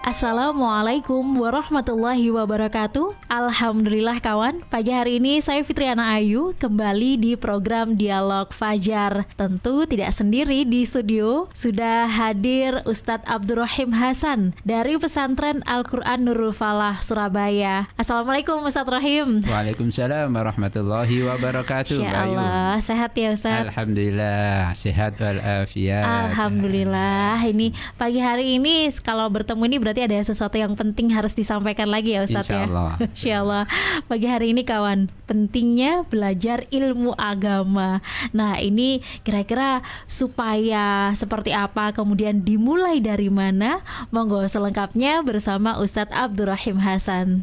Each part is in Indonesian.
Assalamualaikum warahmatullahi wabarakatuh. Alhamdulillah kawan. Pagi hari ini saya Fitriana Ayu Kembali di program Dialog Fajar. Tentu tidak sendiri di studio Sudah hadir Ustadz Abdurrahim Hasan Dari pesantren Al-Quran Nurul Falah Surabaya. Assalamualaikum Ustadz Rahim. Waalaikumsalam warahmatullahi wabarakatuh. Insya Allah. Sehat ya Ustadz? Alhamdulillah. Sehat walafiat. Alhamdulillah. Ini pagi hari ini Kalau bertemu ini berarti ada sesuatu yang penting harus disampaikan lagi ya Ustadz Insya Allah. ya. Insya Allah. Pagi hari ini kawan, pentingnya belajar ilmu agama. Nah ini kira-kira supaya seperti apa, kemudian dimulai dari mana? Monggo selengkapnya bersama Ustadz Abdurrahim Hasan.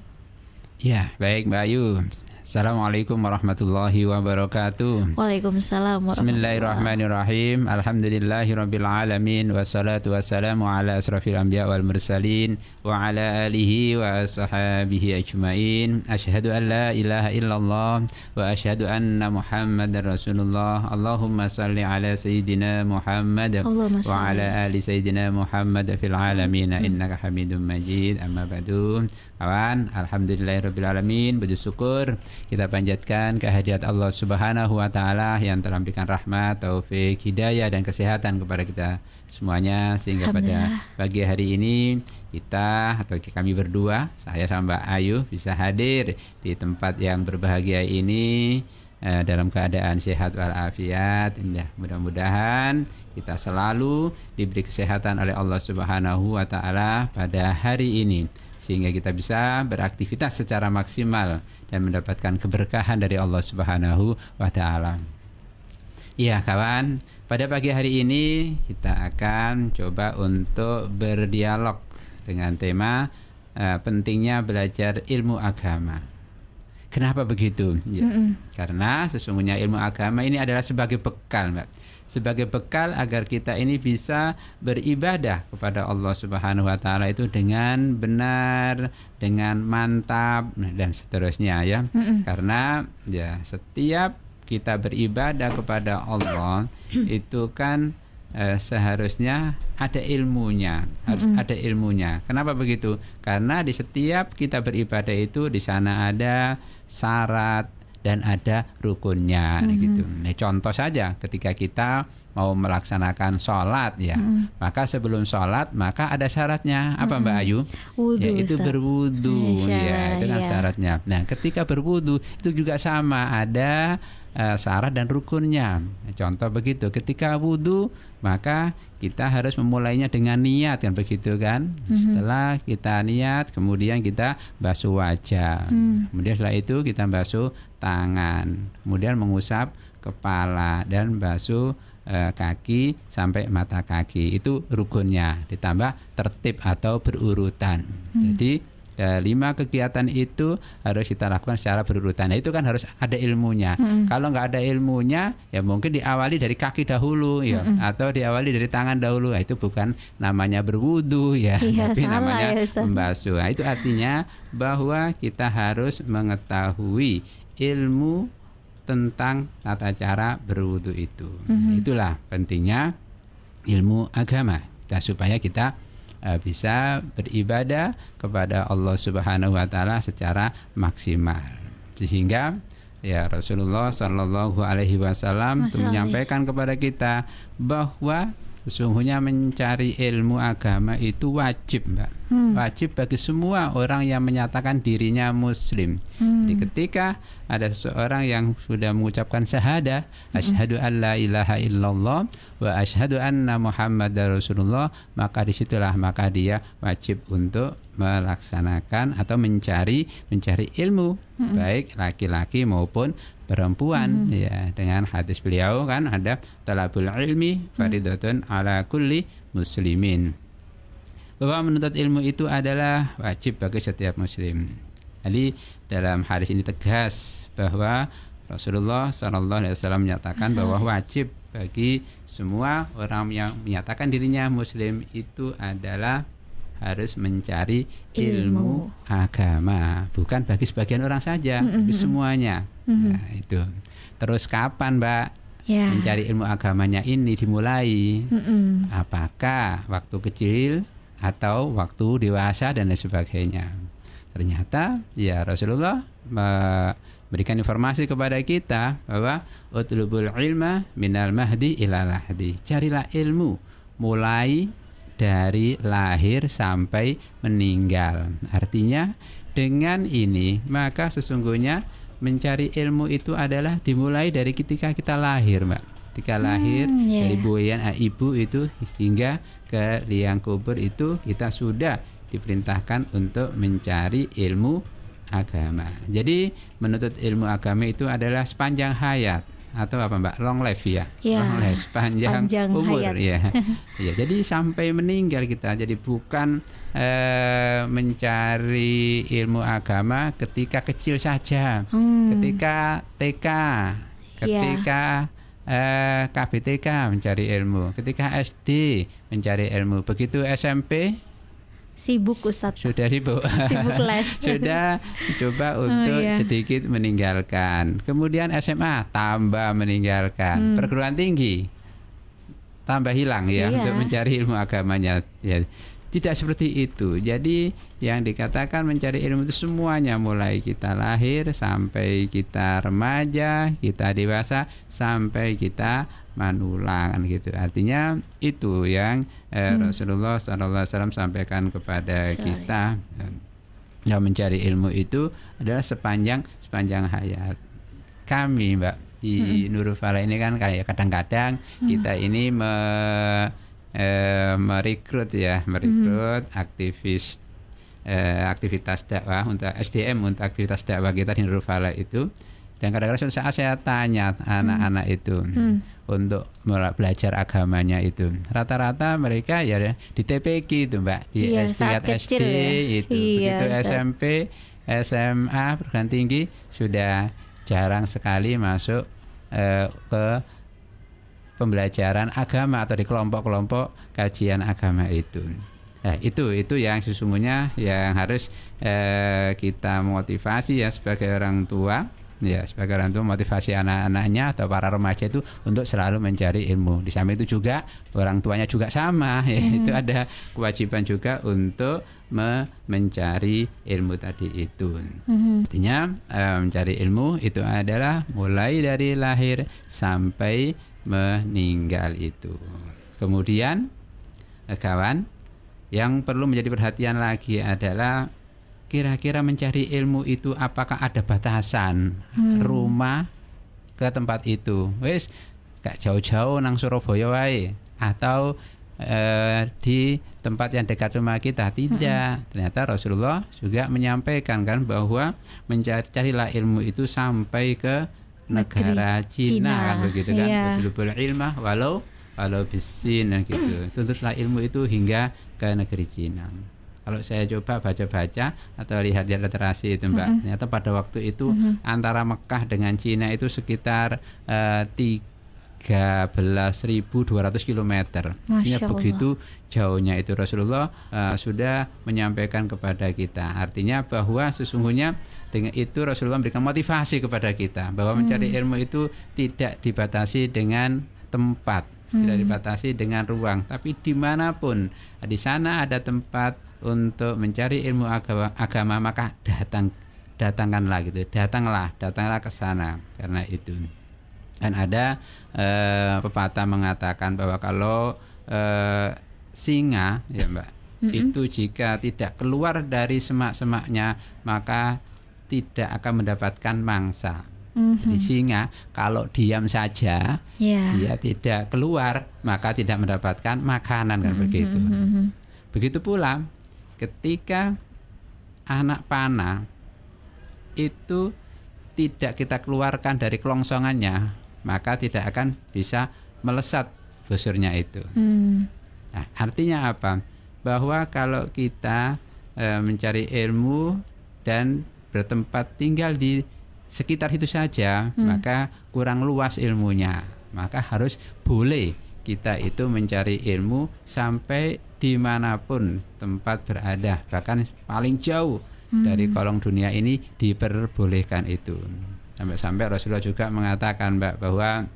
Ya baik Mbak Ayu Assalamualaikum warahmatullahi wabarakatuh. Waalaikumsalam warahmatullahi Bismillahirrahmanirrahim. Alhamdulillahirrabbilalamin Wassalatu wassalamu ala asrafil anbiya wal mursalin Wa ala alihi wa ashabihi ajmain. Ashhadu an la ilaha illallah Wa anna muhammadan rasulullah. Allahumma salli ala sayyidina muhammad Allahumma Wa ala ali sayyidina muhammad fil alamin. Innaka hamidun majid. Amma ba'du Kawan, Alhamdulillahirrabbilalamin Bersyukur kita panjatkan kehadirat Allah Subhanahu wa taala yang telah memberikan rahmat, taufik, hidayah dan kesehatan kepada kita semuanya. Sehingga pada pagi hari ini kita atau kami berdua, saya sama Mbak Ayu bisa hadir di tempat yang berbahagia ini eh, dalam keadaan sehat walafiat. Ya, mudah-mudahan kita selalu diberi kesehatan oleh Allah Subhanahu wa taala pada hari ini sehingga kita bisa beraktivitas secara maksimal dan mendapatkan keberkahan dari Allah Subhanahu wa taala. Iya, kawan. Pada pagi hari ini kita akan coba untuk berdialog dengan tema eh, pentingnya belajar ilmu agama. Kenapa begitu? Ya, Karena sesungguhnya ilmu agama ini adalah sebagai bekal, Mbak. Sebagai bekal agar kita ini bisa beribadah kepada Allah Subhanahu wa taala itu dengan benar, dengan mantap nah, dan seterusnya ya. Karena ya setiap kita beribadah kepada Allah itu kan eh, seharusnya ada ilmunya, harus ada ilmunya. Kenapa begitu? Karena di setiap kita beribadah itu di sana ada syarat dan ada rukunnya gitu. Nah, contoh saja ketika kita mau melaksanakan sholat ya, maka sebelum sholat maka ada syaratnya apa Mbak Ayu? Wudhu, Yaitu Ustaz. berwudu ya, itu kan iya. syaratnya. Nah, ketika berwudu itu juga sama ada eh, syarat dan rukunnya. Contoh begitu, ketika wudu maka kita harus memulainya dengan niat kan begitu kan. Setelah kita niat, kemudian kita basuh wajah. Kemudian setelah itu kita basuh tangan. Kemudian mengusap kepala dan basuh eh, kaki sampai mata kaki. Itu rukunnya. Ditambah tertib atau berurutan. Jadi Ya, lima kegiatan itu harus kita lakukan secara berurutan. Nah, itu kan harus ada ilmunya. Kalau nggak ada ilmunya, ya mungkin diawali dari kaki dahulu, ya, atau diawali dari tangan dahulu. Nah, itu bukan namanya berwudu, ya, Iya, tapi salah namanya ya, Ustaz. membasuh. Nah, itu artinya bahwa kita harus mengetahui ilmu tentang tata cara berwudu itu. Itulah pentingnya ilmu agama. Kita supaya kita eh, bisa beribadah kepada Allah Subhanahu wa taala secara maksimal. Sehingga ya Rasulullah Shallallahu alaihi wasallam menyampaikan kepada kita bahwa sesungguhnya mencari ilmu agama itu wajib, Mbak. Wajib bagi semua orang yang menyatakan dirinya muslim. Jadi ketika ada seseorang yang sudah mengucapkan syahadah, asyhadu an la ilaha illallah wa asyhadu anna muhammadar rasulullah, maka di situlah maka dia wajib untuk melaksanakan atau mencari mencari ilmu baik laki-laki maupun perempuan. Ya dengan hadis beliau kan ada talabul ilmi faridatun ala kulli muslimin. Bahwa menuntut ilmu itu adalah wajib bagi setiap muslim. Jadi dalam hadis ini tegas bahwa Rasulullah Shallallahu Alaihi Wasallam menyatakan bahwa wajib bagi semua orang yang menyatakan dirinya muslim itu adalah harus mencari Ilmu. ilmu, agama, bukan bagi sebagian orang saja, tapi semuanya. Mhm. Nah, itu. Terus kapan, Mbak? Ya. Mencari ilmu agamanya ini dimulai? Mm-mm. Apakah waktu kecil atau waktu dewasa dan lain sebagainya? Ternyata ya Rasulullah memberikan informasi kepada kita bahwa utlubul ilma minal mahdi ilal lahdi. Carilah ilmu mulai dari lahir sampai meninggal. Artinya dengan ini maka sesungguhnya mencari ilmu itu adalah dimulai dari ketika kita lahir, Mbak. Ketika lahir Hmm, iya, dari iya. buayan ah, ibu itu hingga ke liang kubur itu kita sudah diperintahkan untuk mencari ilmu agama. Jadi menuntut ilmu agama itu adalah sepanjang hayat atau apa Mbak long life ya, Ya, long life sepanjang, sepanjang umur hayat. ya. ya. Jadi sampai meninggal kita. Jadi bukan eh, mencari ilmu agama ketika kecil saja, Hmm. ketika TK, ketika eh, KBTK mencari ilmu, ketika SD mencari ilmu, begitu SMP Sibuk Ustadz. sudah sibuk. Sibuk les. sudah coba untuk iya. sedikit meninggalkan. Kemudian SMA tambah meninggalkan. Hmm. Perguruan tinggi tambah hilang ya Iya. untuk mencari ilmu agamanya. Ya. Tidak seperti itu. Jadi yang dikatakan mencari ilmu itu semuanya mulai kita lahir sampai kita remaja, kita dewasa sampai kita manulang kan gitu. Artinya itu yang eh, Hmm. Rasulullah SAW sampaikan kepada Sorry. kita. Yang mencari ilmu itu adalah sepanjang sepanjang hayat. Kami, Mbak, di Nurul Falah ini kan kayak kadang-kadang kita ini me, eh, merekrut ya, merekrut aktivis eh, aktivitas dakwah untuk SDM untuk aktivitas dakwah kita di Nurul Falah itu. Dan kadang-kadang suatu saat saya tanya anak-anak itu Hmm. untuk belajar agamanya itu rata-rata mereka ya di TPQ itu mbak di Iya, SD saat SD ya. itu Iya, begitu Ustaz. SMP SMA perguruan tinggi sudah jarang sekali masuk eh, ke pembelajaran agama atau di kelompok-kelompok kajian agama itu. Nah, itu itu yang sesungguhnya yang harus eh, kita motivasi ya sebagai orang tua ya sebagai orang tua motivasi anak-anaknya atau para remaja itu untuk selalu mencari ilmu. Di samping itu juga orang tuanya juga sama ya itu ada kewajiban juga untuk me- mencari ilmu tadi itu. Mhm. Artinya eh, mencari ilmu itu adalah mulai dari lahir sampai meninggal itu. Kemudian eh, kawan yang perlu menjadi perhatian lagi adalah kira-kira mencari ilmu itu apakah ada batasan rumah ke tempat itu. Wis gak jauh-jauh nang Surabaya wae atau eh, di tempat yang dekat rumah kita tidak. Ternyata Rasulullah juga menyampaikan kan bahwa mencari carilah ilmu itu sampai ke negara Negeri Cina, Cina, kan begitu kan. iya. Betul ilmah walau walau bisin gitu. Tuntutlah ilmu itu hingga ke negeri Cina. Kalau saya coba baca-baca atau lihat di literasi itu Mbak, ternyata pada waktu itu antara Mekah dengan Cina itu sekitar eh, 13.200 km. Masya Artinya Allah. begitu jauhnya itu Rasulullah eh, sudah menyampaikan kepada kita. Artinya bahwa sesungguhnya dengan itu Rasulullah memberikan motivasi kepada kita bahwa mencari ilmu itu tidak dibatasi dengan tempat, tidak dibatasi dengan ruang, tapi di mana pun di sana ada tempat untuk mencari ilmu agama, agama maka datang datangkanlah gitu, datanglah, datanglah ke sana karena itu. Dan ada eh, pepatah mengatakan bahwa kalau eh, singa, ya mbak, itu jika tidak keluar dari semak-semaknya maka tidak akan mendapatkan mangsa. Mhm. Jadi singa kalau diam saja Ya. dia tidak keluar maka tidak mendapatkan makanan kan begitu. Mhm. Begitu pula ketika anak panah itu tidak kita keluarkan dari kelongsongannya, maka tidak akan bisa melesat busurnya itu. Hmm. Nah, artinya apa? Bahwa kalau kita eh, mencari ilmu dan bertempat tinggal di sekitar itu saja, maka kurang luas ilmunya. Maka harus boleh kita itu mencari ilmu sampai di mana pun tempat berada bahkan paling jauh dari kolong dunia ini diperbolehkan itu. Sampai-sampai Rasulullah juga mengatakan mbak bahwa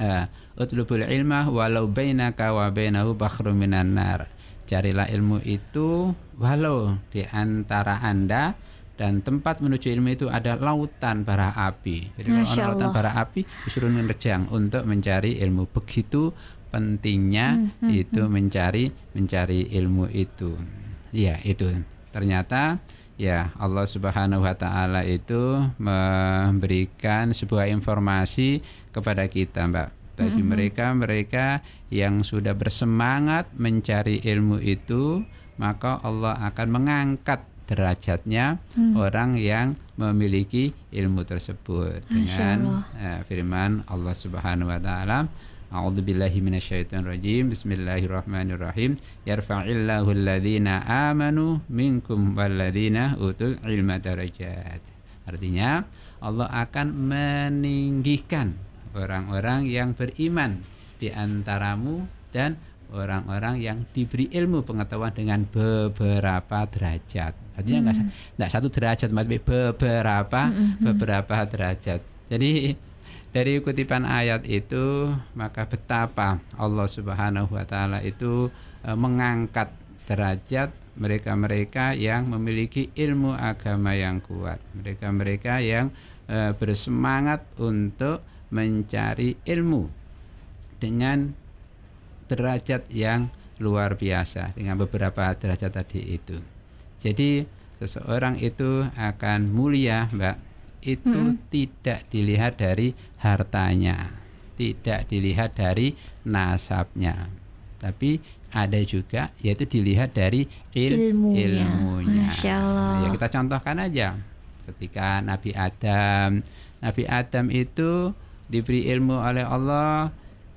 uh, utlubul ilmah walau bainaka wa bainahu minan nar. Carilah ilmu itu walau di antara anda dan tempat menuju ilmu itu ada lautan bara api. Jadi kalau ada lautan bara api disuruh menerjang untuk mencari ilmu. Begitu pentingnya hmm, hmm, itu hmm. mencari mencari ilmu itu. Ya, itu. Ternyata ya Allah Subhanahu wa taala itu memberikan sebuah informasi kepada kita, Mbak. Bagi mereka-mereka yang sudah bersemangat mencari ilmu itu, maka Allah akan mengangkat derajatnya hmm. orang yang memiliki ilmu tersebut dengan uh, firman Allah Subhanahu wa taala A'udzu billahi minasyaitonir rajim. Bismillahirrahmanirrahim. Yarfa'illahu alladhina amanu minkum walladzina utul ilma darajat. Artinya Allah akan meninggikan orang-orang yang beriman di antaramu dan orang-orang yang diberi ilmu pengetahuan dengan beberapa derajat. Artinya enggak hmm. enggak satu derajat, tapi beberapa hmm, hmm, hmm. beberapa derajat. Jadi dari kutipan ayat itu maka betapa Allah Subhanahu wa taala itu e, mengangkat derajat mereka-mereka yang memiliki ilmu agama yang kuat. Mereka-mereka yang e, bersemangat untuk mencari ilmu dengan derajat yang luar biasa dengan beberapa derajat tadi itu. Jadi seseorang itu akan mulia, Mbak. Itu hmm. tidak dilihat dari hartanya, tidak dilihat dari nasabnya. Tapi ada juga yaitu dilihat dari il ilmunya. ilmunya. Masya Allah. Ya kita contohkan aja. Ketika Nabi Adam, Nabi Adam itu diberi ilmu oleh Allah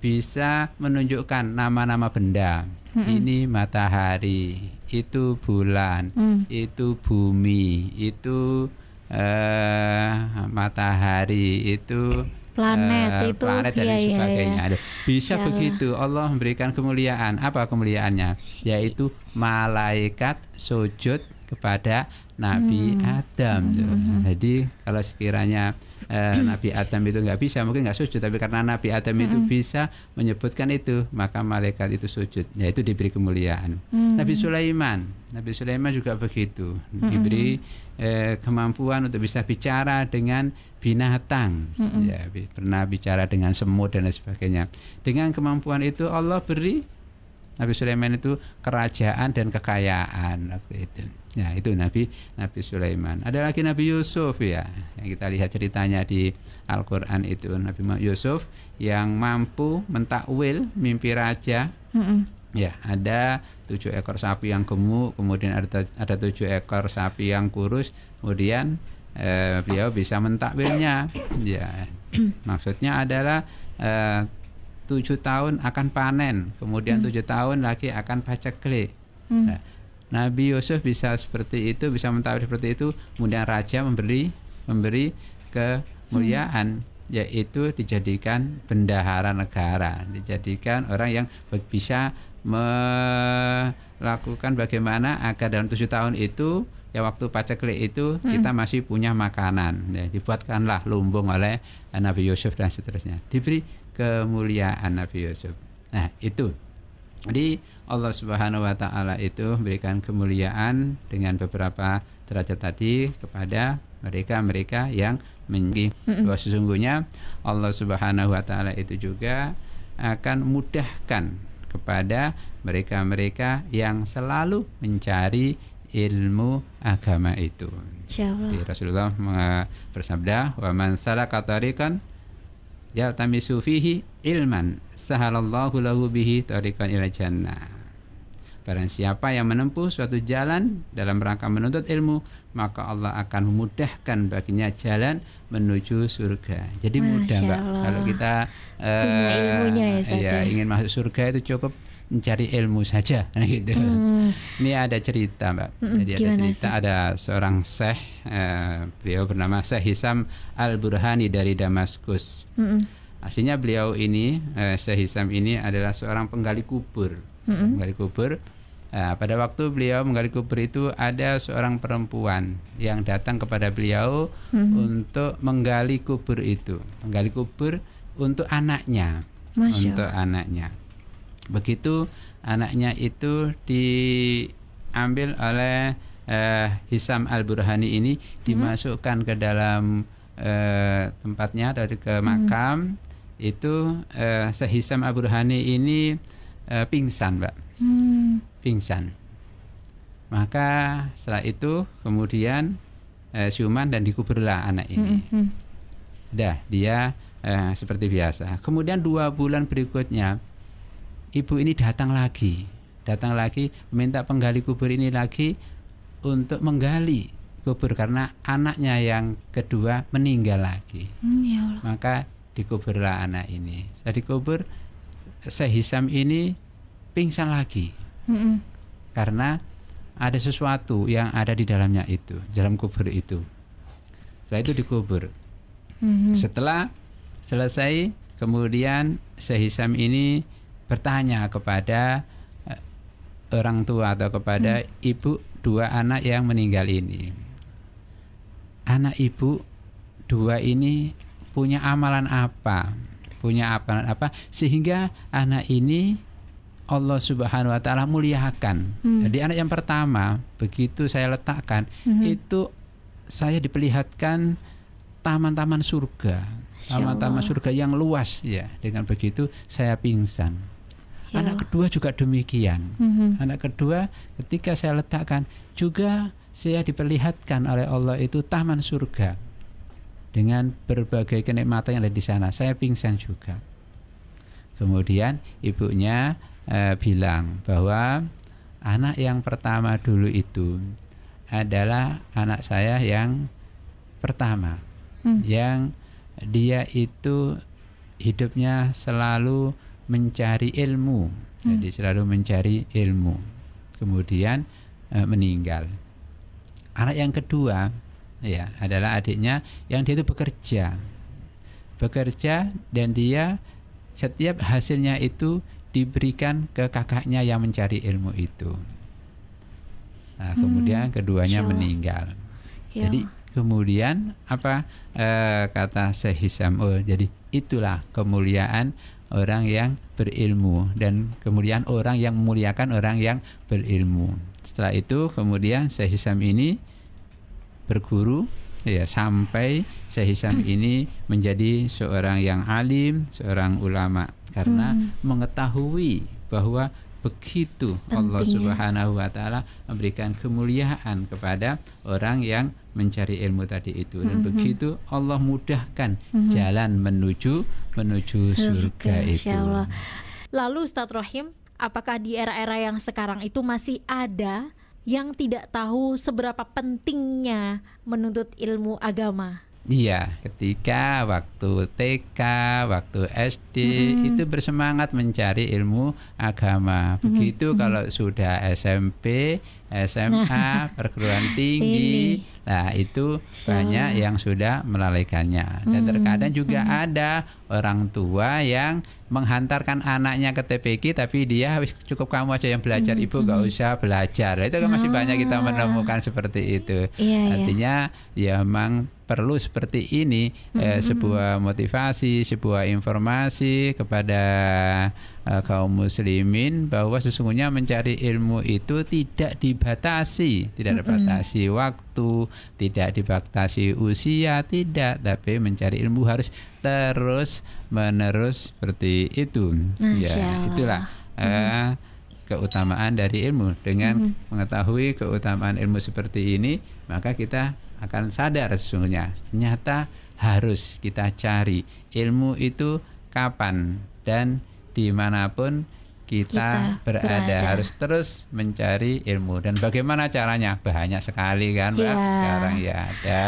bisa menunjukkan nama-nama benda. Mm-hmm. Ini matahari, itu bulan, mm. itu bumi, itu uh, matahari, itu planet uh, itu planet dan iya, iya sebagainya. Iya, iya. Bisa ya begitu Allah memberikan kemuliaan. Apa kemuliaannya? Yaitu malaikat sujud kepada Nabi hmm. Adam. Hmm. Jadi kalau sekiranya eh, Nabi Adam itu nggak bisa, mungkin nggak sujud, tapi karena Nabi Adam itu bisa menyebutkan itu, maka malaikat itu sujud, yaitu diberi kemuliaan. Hmm. Nabi Sulaiman, Nabi Sulaiman juga begitu, diberi eh, kemampuan untuk bisa bicara dengan binatang, hmm. ya pernah bicara dengan semut dan lain sebagainya. Dengan kemampuan itu Allah beri Nabi Sulaiman itu kerajaan dan kekayaan waktu itu. Ya, itu Nabi Nabi Sulaiman. Ada lagi Nabi Yusuf ya. Yang kita lihat ceritanya di Al-Qur'an itu Nabi Yusuf yang mampu mentakwil mimpi raja. Mm -mm. Ya, ada tujuh ekor sapi yang gemuk, kemudian ada ada tujuh ekor sapi yang kurus, kemudian eh, beliau bisa mentakwilnya. Ya, maksudnya adalah eh, tujuh tahun akan panen, kemudian hmm. tujuh tahun lagi akan paceklik. Hmm. Nah, Nabi Yusuf bisa seperti itu, bisa mentawar seperti itu, kemudian raja memberi memberi kemuliaan hmm. yaitu dijadikan bendahara negara, dijadikan orang yang bisa melakukan bagaimana agar dalam tujuh tahun itu ya waktu paceklik itu hmm. kita masih punya makanan ya dibuatkanlah lumbung oleh Nabi Yusuf dan seterusnya diberi kemuliaan Nabi Yusuf. Nah, itu. Jadi Allah Subhanahu wa taala itu memberikan kemuliaan dengan beberapa derajat tadi kepada mereka-mereka yang menjadi bahwa sesungguhnya Allah Subhanahu wa taala itu juga akan mudahkan kepada mereka-mereka yang selalu mencari ilmu agama itu. Jadi Rasulullah bersabda, "Wa man salaka tariqan yaltamisu fihi ilman sahalallahu lahu bihi tariqan ila jannah. Barang siapa yang menempuh suatu jalan dalam rangka menuntut ilmu, maka Allah akan memudahkan baginya jalan menuju surga. Jadi Masya mudah, Mbak. Kalau kita uh, ya, ya, ya ingin masuk surga itu cukup mencari ilmu saja gitu. Hmm. Ini ada cerita, Mbak. Hmm, Jadi ada cerita sih? ada seorang syekh uh, beliau bernama Syekh Hisam Al-Burhani dari Damaskus. Hmm. Aslinya beliau ini eh, Syekh Hisam ini adalah seorang penggali kubur. Mm-mm. Penggali kubur. Nah, pada waktu beliau menggali kubur itu ada seorang perempuan yang datang kepada beliau Mhm. untuk menggali kubur itu, menggali kubur untuk anaknya, Masya untuk anaknya. Begitu anaknya itu diambil oleh eh, Hisam Al Burhani ini dimasukkan ke dalam eh, tempatnya atau di- ke makam itu eh, Syekh Hisam Al Burhani ini eh, pingsan, Mbak Hmm. pingsan. Maka setelah itu kemudian eh, siuman dan dikuburlah anak ini. Mm-mm. Dah dia eh, seperti biasa. Kemudian dua bulan berikutnya ibu ini datang lagi, datang lagi meminta penggali kubur ini lagi untuk menggali kubur karena anaknya yang kedua meninggal lagi. Hmm, ya Allah. Maka dikuburlah anak ini. Setelah dikubur Syekh Hisam ini pingsan lagi Mm-mm. karena ada sesuatu yang ada di dalamnya itu, dalam kubur itu. Setelah itu dikubur. Mhm. Setelah selesai, kemudian Syekh Hisam ini bertanya kepada eh, orang tua atau kepada ibu dua anak yang meninggal ini. Anak ibu dua ini punya amalan apa? Punya amalan apa sehingga anak ini Allah Subhanahu wa taala muliakan. Hmm. Jadi anak yang pertama begitu saya letakkan Mhm. itu saya diperlihatkan taman-taman surga, taman-taman surga yang luas ya. Dengan begitu saya pingsan. Ya Anak kedua juga demikian. Mhm. Anak kedua ketika saya letakkan juga saya diperlihatkan oleh Allah itu taman surga dengan berbagai kenikmatan yang ada di sana. Saya pingsan juga. Kemudian ibunya eh, bilang bahwa anak yang pertama dulu itu adalah anak saya yang pertama Hmm. yang dia itu hidupnya selalu mencari ilmu. Hmm. jadi selalu mencari ilmu. Kemudian eh, meninggal. Anak yang kedua ya adalah adiknya yang dia itu bekerja. Bekerja dan dia setiap hasilnya itu diberikan ke kakaknya yang mencari ilmu itu. Nah kemudian keduanya Masya Allah. meninggal. Ya. Jadi kemudian apa eh, kata Syekh Hisam oh jadi itulah kemuliaan orang yang berilmu dan kemudian orang yang memuliakan orang yang berilmu. Setelah itu kemudian Syekh Hisam ini berguru ya sampai Syekh Hisam ini menjadi seorang yang alim, seorang ulama karena Hmm. mengetahui bahwa begitu Allah Pentingnya. Subhanahu wa taala memberikan kemuliaan kepada orang yang mencari ilmu tadi itu dan Mhm. begitu Allah mudahkan Mhm. jalan menuju menuju surga, itu. Insya Allah. Lalu Ustadz Rohim, apakah di era-era yang sekarang itu masih ada yang tidak tahu seberapa pentingnya menuntut ilmu agama? Iya, ketika waktu TK, waktu SD Mhm. itu bersemangat mencari ilmu agama. Mhm, Begitu mhm. kalau sudah SMP, SMA, perguruan tinggi, nah itu banyak yang sudah melalaikannya. Dan Mhm, terkadang juga mhm. ada orang tua yang menghantarkan anaknya ke TPQ tapi dia "Wis, cukup kamu aja yang belajar, Mhm, ibu nggak mhm. usah belajar. Itu kan masih banyak kita Ah. menemukan seperti itu. Iya, iya. Artinya ya memang perlu seperti ini eh, Mhm. sebuah motivasi, sebuah informasi kepada eh, kaum muslimin bahwa sesungguhnya mencari ilmu itu tidak dibatasi, tidak Mhm. dibatasi waktu, tidak dibatasi usia, tidak, tapi mencari ilmu harus terus menerus seperti itu. Masya ya, itulah eh, keutamaan dari ilmu. Dengan Mhm. mengetahui keutamaan ilmu seperti ini, maka kita akan sadar sesungguhnya ternyata harus kita cari ilmu itu kapan dan di mana pun kita, Kita berada. berada. harus terus mencari ilmu dan bagaimana caranya banyak sekali kan mbak Ya. sekarang ya ada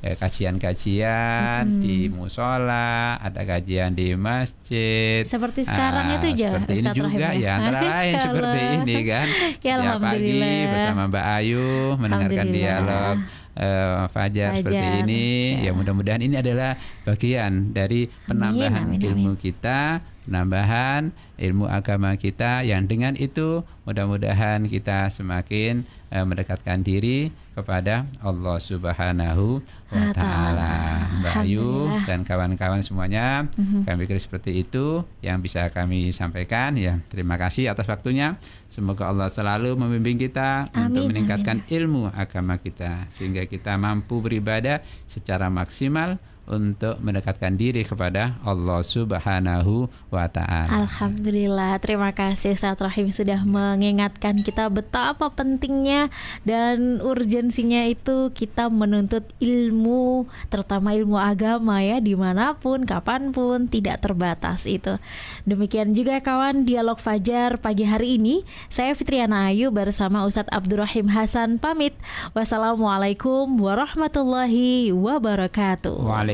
eh, kajian-kajian Mm-mm. di musola ada kajian di masjid Seperti sekarang Ah, itu aja, seperti ini juga ya ya. antara lain seperti ini kan Ya, setiap pagi bersama Mbak Ayu mendengarkan dialog uh, fajar, Fajar, seperti ini. Ya mudah-mudahan ini adalah bagian dari penambahan amin, amin. ilmu kita, penambahan ilmu agama kita yang dengan itu mudah-mudahan kita semakin eh, mendekatkan diri kepada Allah Subhanahu wa Wa ta'ala. Mbak Ayu dan kawan-kawan semuanya, Mhm. kami pikir seperti itu yang bisa kami sampaikan ya. Terima kasih atas waktunya. Semoga Allah selalu membimbing kita untuk Amin, meningkatkan ilmu agama kita sehingga kita mampu beribadah secara maksimal untuk mendekatkan diri kepada Allah Subhanahu wa taala. Alhamdulillah, terima kasih Ustaz Rahim sudah mengingatkan kita betapa pentingnya dan urgensinya itu kita menuntut ilmu, terutama ilmu agama ya, di mana pun, kapan pun, tidak terbatas itu. Demikian juga kawan dialog Fajar pagi hari ini, saya Fitriana Ayu bersama Ustadz Abdurrahim Hasan pamit. Wassalamualaikum warahmatullahi wabarakatuh. Waalaikumsalam